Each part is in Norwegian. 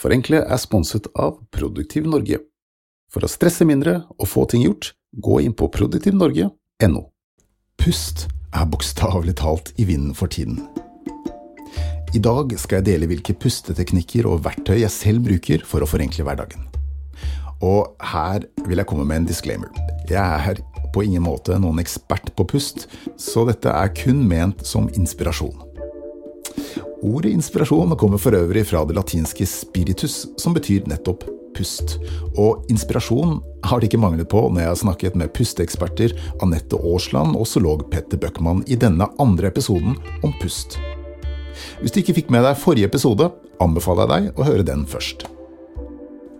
Forenkle er sponset av Produktiv Norge. For å stresse mindre og få ting gjort, gå inn på produktivnorge.no. Pust er bokstavelig talt i vinden for tiden. I dag skal jeg dele hvilke pusteteknikker og verktøy jeg selv bruker for å forenkle hverdagen. Og her vil jeg komme med en disclaimer. Jeg er på ingen måte noen ekspert på pust, så dette er kun ment som inspirasjon. Ordet inspirasjon kommer for øvrig fra det latinske spiritus, som betyr nettopp pust. Og inspirasjon har det ikke manglet på når jeg har snakket med pusteeksperter Anette Aasland og zoolog Petter Bøckmann i denne andre episoden om pust. Hvis du ikke fikk med deg forrige episode, anbefaler jeg deg å høre den først.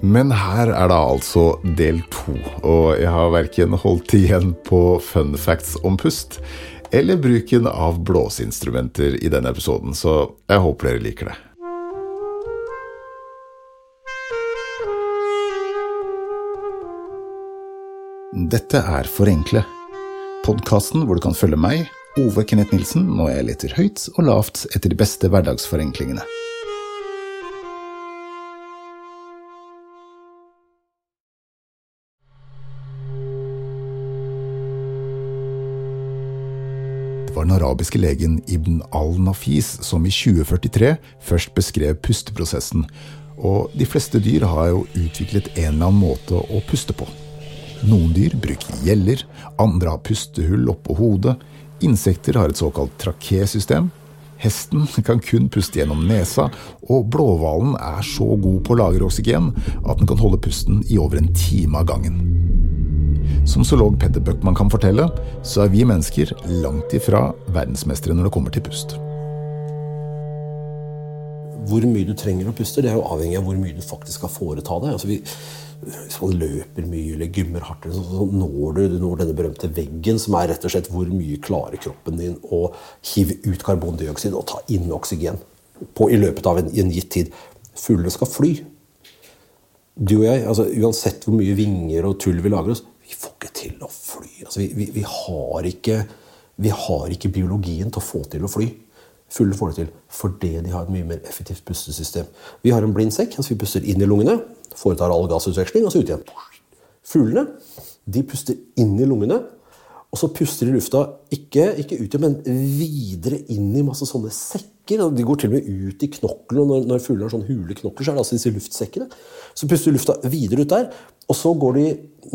Men her er da altså del to, og jeg har verken holdt igjen på fun facts om pust eller bruken av blåseinstrumenter i denne episoden, så jeg håper dere liker det. Dette er Forenkle, podkasten hvor du kan følge meg Ove Kenneth Nilsen når jeg leter høyt og lavt etter de beste hverdagsforenklingene. Var den arabiske legen Ibn al-Nafis som i 2043 først beskrev pusteprosessen, og de fleste dyr har jo utviklet en eller annen måte å puste på. Noen dyr bruker gjeller, andre har pustehull oppå hodet, Insekter har et såkalt trakésystem. Hesten kan kun puste gjennom nesa, og blåhvalen er så god på å lagre oksygen at den kan holde pusten i over en time av gangen. Som zoolog Petter Bøckmann kan fortelle, så er vi mennesker langt ifra verdensmestere når det kommer til pust. Hvor mye du trenger å puste, det er jo avhengig av hvor mye du faktisk skal foreta deg. Altså vi, hvis man løper mye eller gymmer hardt, så, så når du, du når denne berømte veggen, som er rett og slett hvor mye klarer kroppen din å hive ut karbondioksid og ta inn oksygen på, i løpet av en, en gitt tid. Fuglene skal fly. Du og jeg, altså, uansett hvor mye vinger og tull vi lager oss, vi får ikke til å fly. Altså, vi, vi, vi, har ikke, vi har ikke biologien til å få til å fly. Fulle får det til fordi de har et mye mer effektivt pustesystem. Vi har en blind sekk. altså Vi puster inn i lungene foretar all gassutveksling, og så ut igjen. Fuglene de puster inn i lungene, og så puster de lufta ikke, ikke ut men videre inn i masse sånne sekker. De går til og med ut i knoklene. Når, når fuglene har sånne hule knokler, så er det altså disse luftsekkene. Så puster de lufta videre ut der, og så går de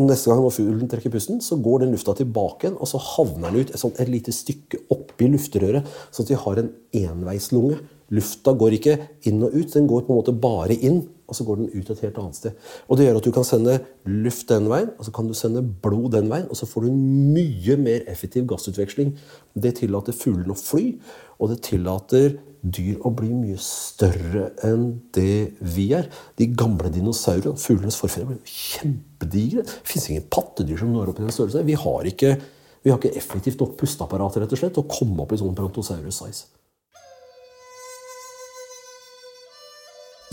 neste gang når fuglen trekker pusten, så går den lufta tilbake igjen, og så havner den ut et, sånt, et lite stykke oppi luftrøret, sånn at de har en enveislunge. Lufta går ikke inn og ut, den går på en måte bare inn og så går den ut et helt annet sted. Og Det gjør at du kan sende luft den veien, og så kan du sende blod den veien, og så får du en mye mer effektiv gassutveksling. Det tillater fuglene å fly, og det tillater dyr å bli mye større enn det vi er. De gamle dinosaurene, fuglenes forfedre, ble kjempedigre. Det fins ingen pattedyr som når opp i den størrelsen. Vi har ikke, vi har ikke effektivt nok pusteapparat rett og slett, til å komme opp i sånn brontosaurus size.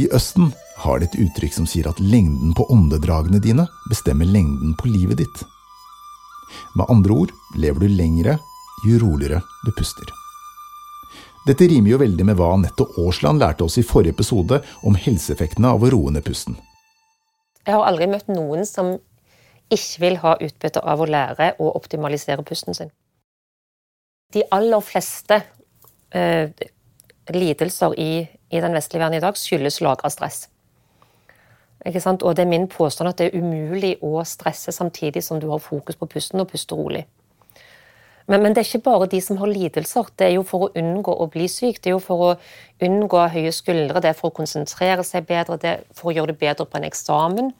I Østen har de et uttrykk som sier at lengden på åndedragene dine bestemmer lengden på livet ditt. Med andre ord lever du lengre jo roligere du puster. Dette rimer jo veldig med hva Anette Aasland lærte oss i forrige episode om helseeffektene av å roe ned pusten. Jeg har aldri møtt noen som ikke vil ha utbytte av å lære å optimalisere pusten sin. De aller fleste eh, lidelser i i den vestlige verden i dag skyldes lagra stress. Og det er min påstand at det er umulig å stresse samtidig som du har fokus på pusten og puster rolig. Men, men, det er ikke bare de som har lidelser. Det er jo for å unngå å bli syk. Det er jo for å unngå høye skuldre, det er for å konsentrere seg bedre, det er for å gjøre det bedre på en eksamen,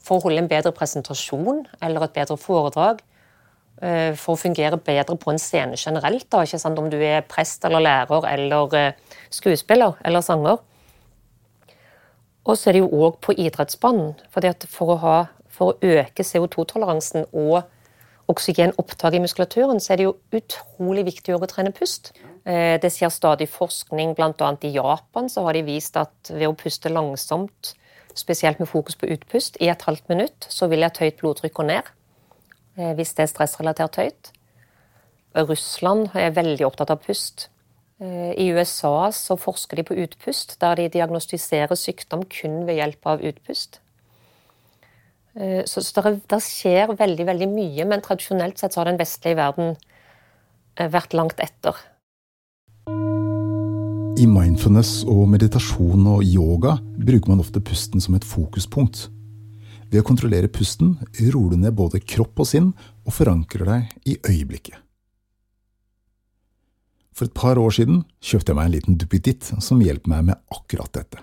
for å holde en bedre presentasjon eller et bedre foredrag. Eh, for å fungere bedre på en scene generelt, da, ikke sant? om du er prest eller lærer eller eh, skuespiller eller sanger. Og så er det jo òg på idrettsbanen. For å, ha, for å øke CO2-toleransen og oksygenopptaket i muskulaturen, så er det jo utrolig viktig å trene pust. Eh, det skjer stadig forskning, bl.a. i Japan så har de vist at ved å puste langsomt, spesielt med fokus på utpust, i et halvt minutt, så vil et høyt blodtrykk gå ned. Eh, hvis det er stressrelatert høyt. Russland er veldig opptatt av pust. Eh, I USA så forsker de på utpust, der de diagnostiserer sykdom kun ved hjelp av utpust. Eh, så, det skjer veldig veldig mye, men tradisjonelt sett så har den vestlige verden eh, vært langt etter. I mindfulness og meditasjon og yoga bruker man ofte pusten som et fokuspunkt. Ved å kontrollere pusten roer du ned både kropp og sinn, og forankrer deg i øyeblikket. For et par år siden kjøpte jeg meg en liten duppeditt som hjelper meg med akkurat dette.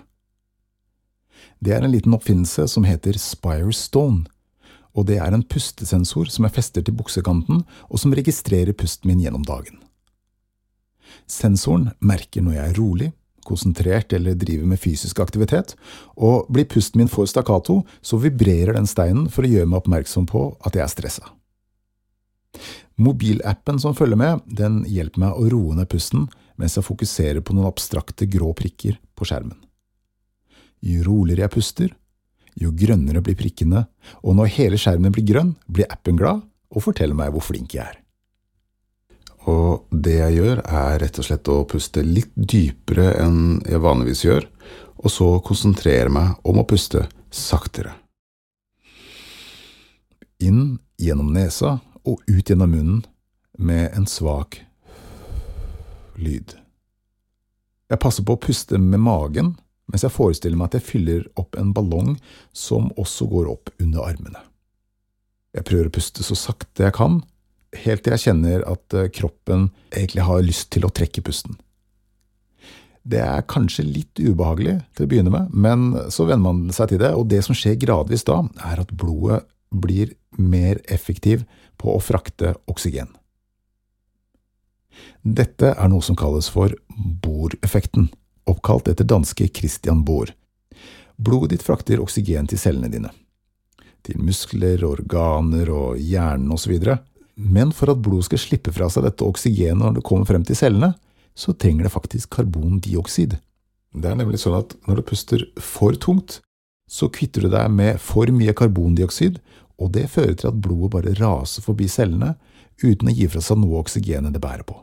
Det er en liten oppfinnelse som heter Spire Stone, og det er en pustesensor som jeg fester til buksekanten, og som registrerer pusten min gjennom dagen. Sensoren merker når jeg er rolig, konsentrert eller driver med fysisk aktivitet, og blir pusten min for stakkato, så vibrerer den steinen for å gjøre meg oppmerksom på at jeg er stressa. Mobilappen som følger med, den hjelper meg å roe ned pusten mens jeg fokuserer på noen abstrakte grå prikker på skjermen. Jo roligere jeg puster, jo grønnere blir prikkene, og når hele skjermen blir grønn, blir appen glad og forteller meg hvor flink jeg er. Og det jeg gjør, er rett og slett å puste litt dypere enn jeg vanligvis gjør, og så konsentrere meg om å puste saktere. Inn gjennom nesa og ut gjennom munnen med en svak lyd. Jeg passer på å puste med magen mens jeg forestiller meg at jeg fyller opp en ballong som også går opp under armene. Jeg prøver å puste så sakte jeg kan, helt til jeg kjenner at eh, kroppen egentlig har lyst til å trekke pusten. Det er kanskje litt ubehagelig til å begynne med, men så venner man seg til det, og det som skjer gradvis da, er at blodet blir mer effektiv på å frakte oksygen. Dette er noe som kalles for Bohr-effekten oppkalt etter danske Christian Bohr. Blodet ditt frakter oksygen til cellene dine. Til muskler, organer og hjernen osv. Men for at blodet skal slippe fra seg dette oksygenet når det kommer frem til cellene, så trenger det faktisk karbondioksid. Det er nemlig sånn at når du puster for tungt, så kvitter du deg med for mye karbondioksid, og det fører til at blodet bare raser forbi cellene uten å gi fra seg noe oksygenet det bærer på.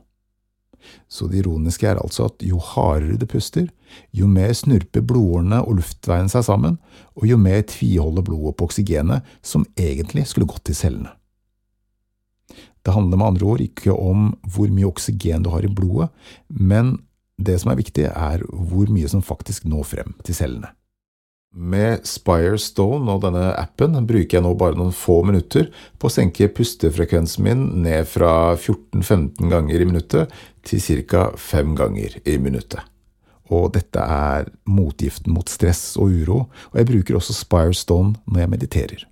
Så det ironiske er altså at jo hardere du puster, jo mer snurper blodårene og luftveien seg sammen, og jo mer tviholder blodet på oksygenet som egentlig skulle gått til cellene. Det handler med andre ord ikke om hvor mye oksygen du har i blodet, men det som er viktig, er hvor mye som faktisk når frem til cellene. Med Spire Stone og denne appen bruker jeg nå bare noen få minutter på å senke pustefrekvensen min ned fra 14-15 ganger i minuttet til ca. 5 ganger i minuttet. Og dette er motgiften mot stress og uro, og jeg bruker også Spire Stone når jeg mediterer.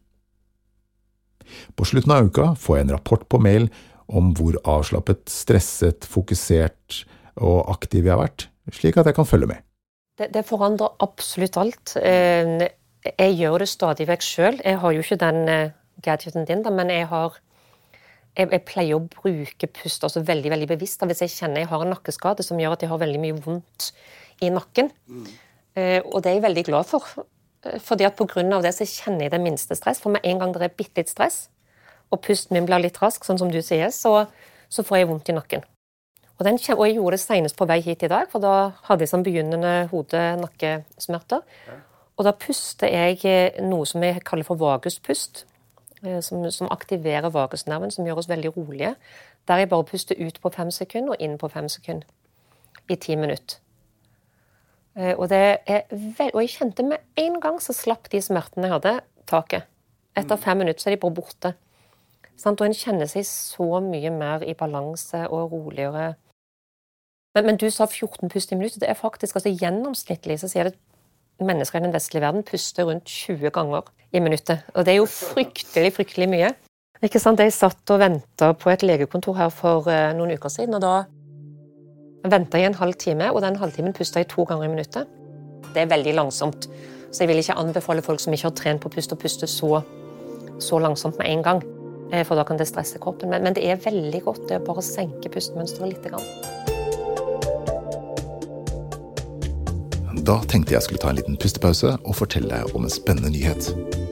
På slutten av uka får jeg en rapport på mail om hvor avslappet, stresset, fokusert og aktiv jeg har vært, slik at jeg kan følge med. Det, det, forandrer absolutt alt. Eh, jeg gjør det stadig vekk sjøl. Jeg har jo ikke den eh, gadgeten din, da, men jeg har jeg, jeg, pleier å bruke pust også veldig veldig bevisst. Hvis jeg kjenner jeg har en nakkeskade som gjør at jeg har veldig mye vondt i nakken. Mm. og det er jeg veldig glad for. Fordi at Pga. det så kjenner jeg det minste stress. For med en gang det er bitte litt stress, og pusten min blir litt rask, sånn som du sier, så, så får jeg vondt i nakken. Og, den, og, jeg gjorde det senest på vei hit i dag, for da hadde jeg sånn begynnende hode-nakkesmerter. Og da puster jeg eh, noe som jeg kaller for vaguspust, eh, som, som aktiverer vagusnerven, som gjør oss veldig rolige. Der jeg bare puster ut på fem sekunder og inn på fem sekunder i ti minutter. Eh, og, og jeg kjente med en gang så slapp de smertene jeg hadde, taket. Etter fem minutter så er de bare borte. Og en kjenner seg så mye mer i balanse og roligere. Men, men, du sa 14 pust i minuttet. Det er faktisk altså Gjennomsnittlig så sier det mennesker i den vestlige verden puster rundt 20 ganger i minuttet. Og det er jo fryktelig, fryktelig mye. Ikke sant? Jeg satt og venta på et legekontor her for uh, noen uker siden, og da venta i en halv time, og den halvtimen pusta jeg to ganger i minuttet. Det er veldig langsomt, så jeg vil ikke anbefale folk som ikke har trent på pust, å puste så, så langsomt med en gang. Eh, for da kan det stresse kroppen. Men, men det er veldig godt det å bare senke pustemønsteret litt. Grann. Da tenkte jeg skulle ta en liten pustepause og fortelle deg om en spennende nyhet.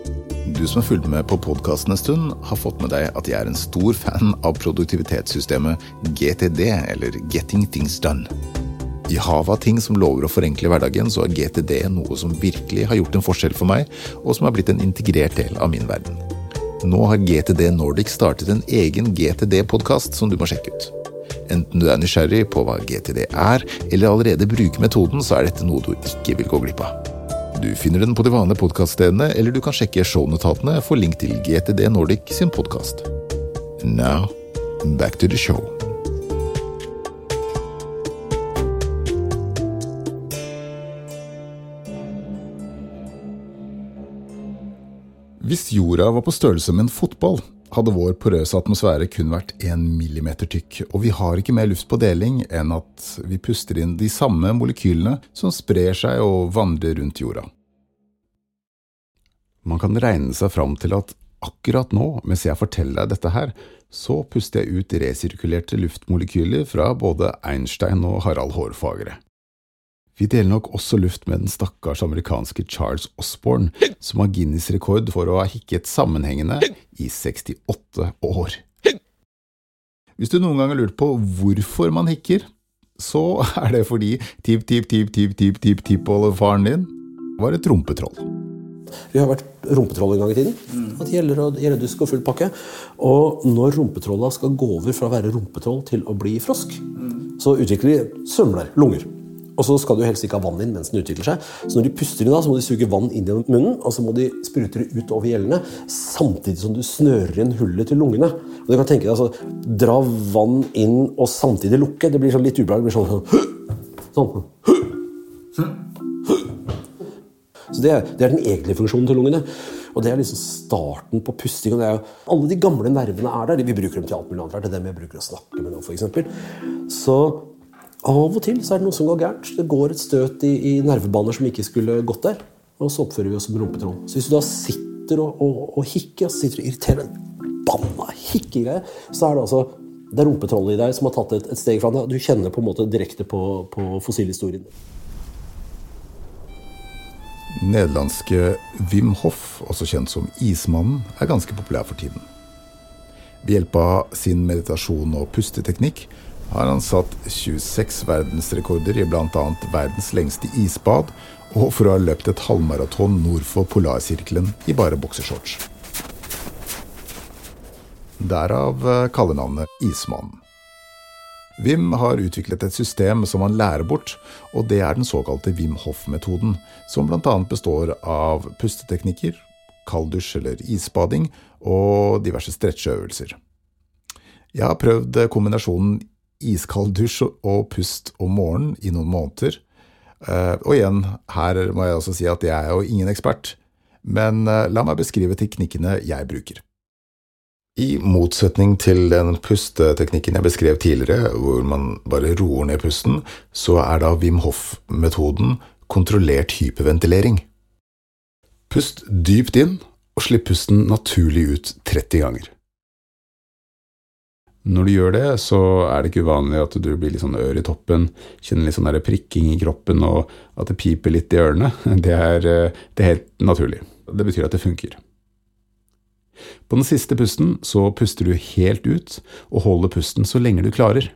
Du som har fulgt med på podkasten en stund, har fått med deg at jeg er en stor fan av produktivitetssystemet GTD, eller Getting Things Done. I havet av ting som lover å forenkle hverdagen, så er GTD noe som virkelig har gjort en forskjell for meg, og som har blitt en integrert del av min verden. Nå har GTD Nordic startet en egen GTD-podkast som du må sjekke ut. Enten du er nysgjerrig på hva GTD er, eller allerede bruker metoden, så er dette noe du ikke vil gå glipp av. Du finner den på de vanlige podkaststedene, eller du kan sjekke shownotatene for link til GTD Nordic sin podkast. Now, back to the show. Hvis jorda var på størrelse med en fotball, hadde vår porøse atmosfære kun vært én millimeter tykk, og vi har ikke mer luft på deling enn at vi puster inn de samme molekylene som sprer seg og vandrer rundt jorda. Man kan regne seg fram til at akkurat nå, mens jeg forteller deg dette her, så puster jeg ut resirkulerte luftmolekyler fra både Einstein og Harald Hårfagre. Vi deler nok også luft med den stakkars amerikanske Charles Osborne, som har Guinness-rekord for å ha hikket sammenhengende i 68 år. Hvis du noen gang har lurt på hvorfor man hikker, så er det fordi tip-tip-tip-tip-tip-tip-tipoldefaren din var et rumpetroll. Vi har vært rumpetroll en gang i tiden. At gjelder og gjelledusk og full pakke. Og når rumpetrolla skal gå over fra å være rumpetroll til å bli frosk, så utvikler de svømler, lunger. Og så skal du helst ikke ha vann inn mens den utvikler seg. Så når de puster inn, da, så må de suge vann inn gjennom munnen, og så må de sprute det ut over gjellene, samtidig som du snører inn hullet til lungene. Og du kan tenke deg altså, Dra vann inn og samtidig lukke. Det blir sånn litt ubehagelig. Blir sånn, sånn. Så det det er den egentlige funksjonen til lungene. Og det er liksom starten på pusting. og det er jo, Alle de gamle nervene er der. Vi bruker dem til alt mulig annet. Det er dem jeg bruker å snakke med nå, f.eks. Så av og til så er det noe som går gærent. Det går et støt i, i nervebaner som ikke skulle gått der. Og så oppfører vi oss som rumpetroll. Så hvis du da sitter og, og, og hikker, og sitter og irriterer en banna hikkegreie, så er det altså det rumpetrollet i deg som har tatt et, et steg fra deg. Du kjenner på en måte direkte på, på fossilhistorien. Nederlandske Wim Hoff, også kjent som Ismannen, er ganske populær for tiden. Ved hjelp av sin meditasjon og pusteteknikk har han satt 26 verdensrekorder i bl.a. verdens lengste isbad og for å ha løpt et halvmaraton nord for polarsirkelen i bare boksershorts. Derav eh, kallenavnet Ismannen. Wim har utviklet et system som han lærer bort, og det er den såkalte Wim Hoff-metoden, som bl.a. består av pusteteknikker, kalddusj eller isbading og diverse stretcheøvelser. Jeg har prøvd kombinasjonen iskald dusj og pust om morgenen i noen måneder. Eh, og igjen, her må jeg også si at jeg er jo ingen ekspert, men eh, la meg beskrive teknikkene jeg bruker. I motsetning til den pusteteknikken jeg beskrev tidligere, hvor man bare roer ned pusten, så er da Wim Hoff-metoden kontrollert hyperventilering. Pust dypt inn, og slipp pusten naturlig ut 30 ganger. Når du gjør det, så er det ikke uvanlig at du blir litt sånn ør i toppen, kjenner litt sånn der prikking i kroppen og at det piper litt i ørene. Det er, eh, det er helt naturlig. Det betyr at det funker. På den siste pusten så puster du helt ut og holder pusten så lenge du klarer.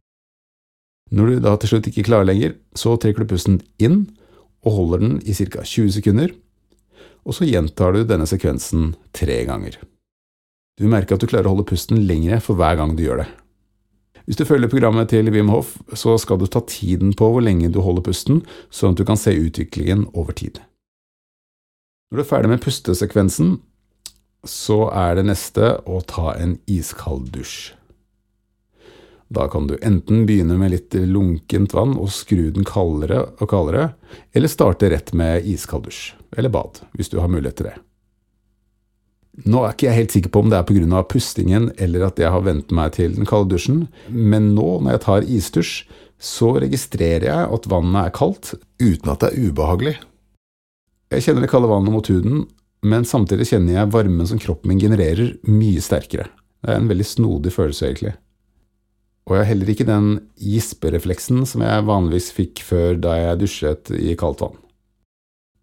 Når du da til slutt ikke klarer lenger, så trekker du pusten inn og holder den i ca. 20 sekunder, og så gjentar du denne sekvensen tre ganger. Du merker at du klarer å holde pusten lengre for hver gang du gjør det. Hvis du følger programmet til Wim Hof, så skal du ta tiden på hvor lenge du holder pusten, sånn at du kan se utviklingen over tid. Når du er ferdig med pustesekvensen, så er det neste å ta en iskald dusj. Da kan du enten begynne med litt lunkent vann og skru den kaldere og kaldere, eller starte rett med iskald dusj, eller bad, hvis du har mulighet til det. Nå er ikke jeg helt sikker på om det er pga. pustingen eller at jeg har vent meg til den kalde dusjen, men nå når jeg tar isdusj, så registrerer jeg at vannet er kaldt uten at det er ubehagelig. Jeg kjenner det kalde vannet mot huden, men samtidig kjenner jeg varmen som kroppen min genererer, mye sterkere. Det er en veldig snodig følelse, egentlig. Og jeg har heller ikke den gisperefleksen som jeg vanligvis fikk før da jeg dusjet i kaldt vann.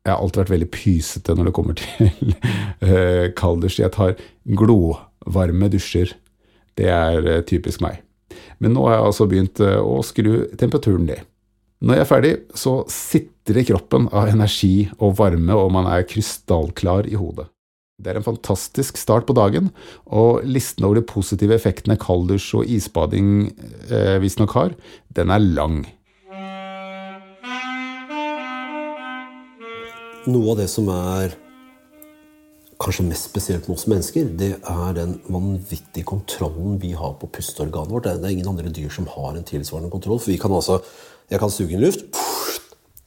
Jeg har alltid vært veldig pysete når det kommer til uh, kalddusj. Jeg tar glovarme dusjer. Det er uh, typisk meg. Men nå har jeg altså begynt uh, å skru temperaturen ned. Når jeg er ferdig, så sitter kroppen av energi og varme, og man er krystallklar i hodet. Det er en fantastisk start på dagen, og listen over de positive effektene kalddusj og isbading eh, visstnok har, den er lang. Noe av det som er kanskje mest spesielt med oss mennesker, det er den vanvittige kontrollen vi har på pusteorganet vårt. Det er ingen andre dyr som har en tilsvarende kontroll. For vi kan altså, jeg kan suge inn luft,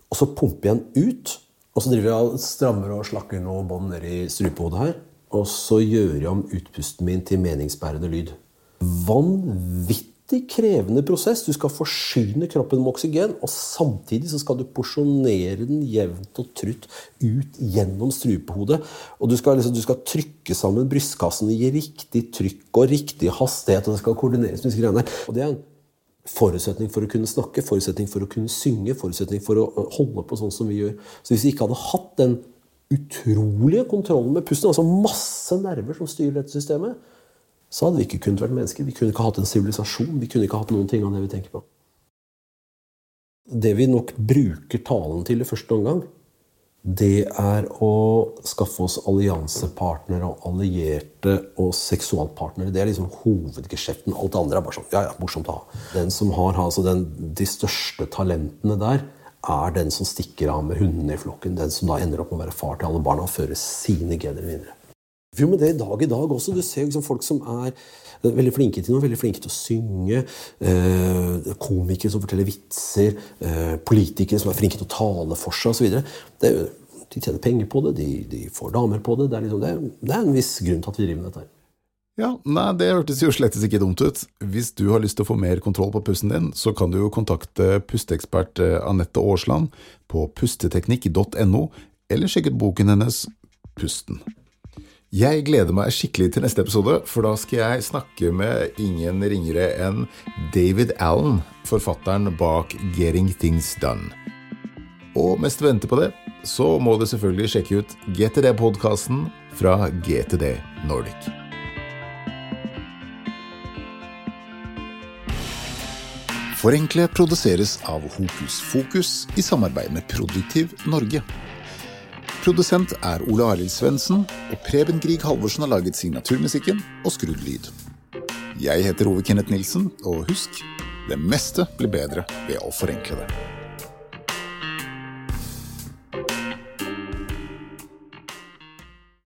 og så pumper jeg den ut. Og så driver jeg strammer og slakker noe bånd nedi strupehodet her. Og så gjør jeg om utpusten min til meningsbærende lyd. Vanvittig krevende prosess. Du skal forsyne kroppen med oksygen, og samtidig så skal du porsjonere den jevnt og trutt ut gjennom strupehodet. Og du skal, liksom, du skal trykke sammen brystkassen i riktig trykk og riktig hastighet. og det skal koordineres med disse greiene. Og det er en forutsetning for å kunne snakke, forutsetning for å kunne synge, forutsetning for å holde på sånn som vi gjør. Så hvis vi ikke hadde hatt den utrolige kontrollen med pusten, altså masse nerver som styrer dette systemet, så hadde vi ikke kunnet vært mennesker. Vi kunne ikke hatt en sivilisasjon. Vi kunne ikke hatt noen ting av det vi tenker på. Det vi nok bruker talen til i første omgang, det er å skaffe oss alliansepartnere og allierte og seksualpartnere. Det er liksom hovedgeskjeften. Alt det andre er bare sånn ja, ja, morsomt å ha. Den som har altså den, de største talentene der, er den som stikker av med hundene i flokken. Den som da ender opp med å være far til alle barna og føre sine gener videre. Jo, men det er dag i dag også. Du ser liksom folk som er veldig flinke til noe, veldig flinke til å synge. Eh, komikere som forteller vitser. Eh, politikere som er flinke til å tale for seg osv. De tjener penger på det, de, de får damer på det. Det er, liksom, det, det er, en viss grunn til at vi driver med dette. her. Ja, nei, det hørtes jo slettes ikke dumt ut. Hvis du har lyst til å få mer kontroll på pusten din, så kan du jo kontakte pusteekspert eh, Anette Aasland på pusteteknikk.no, eller sjekke ut boken hennes Pusten. Jeg gleder meg skikkelig til neste episode, for da skal jeg snakke med ingen ringere enn David Allen, forfatteren bak Getting Things Done. Og mens du venter på det, så må du selvfølgelig sjekke ut GTD-podkasten fra GTD Nordic. Forenkle produseres av Hokus Fokus i samarbeid med Produktiv Norge. Produsent er Ole Arild Svendsen, og Preben Grieg Halvorsen har laget signaturmusikken og skrudd lyd. Jeg heter Ove Kenneth Nilsen, og husk, det meste blir bedre ved å forenkle det.